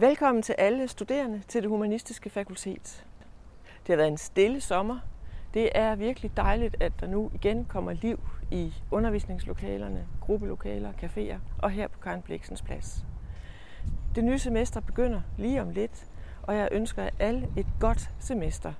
Velkommen til alle studerende til det humanistiske fakultet. Det har været en stille sommer. Det er virkelig dejligt, at der nu igen kommer liv i undervisningslokalerne, gruppelokaler, caféer og her på Karen Bliksens plads. Det nye semester begynder lige om lidt, og jeg ønsker alle et godt semester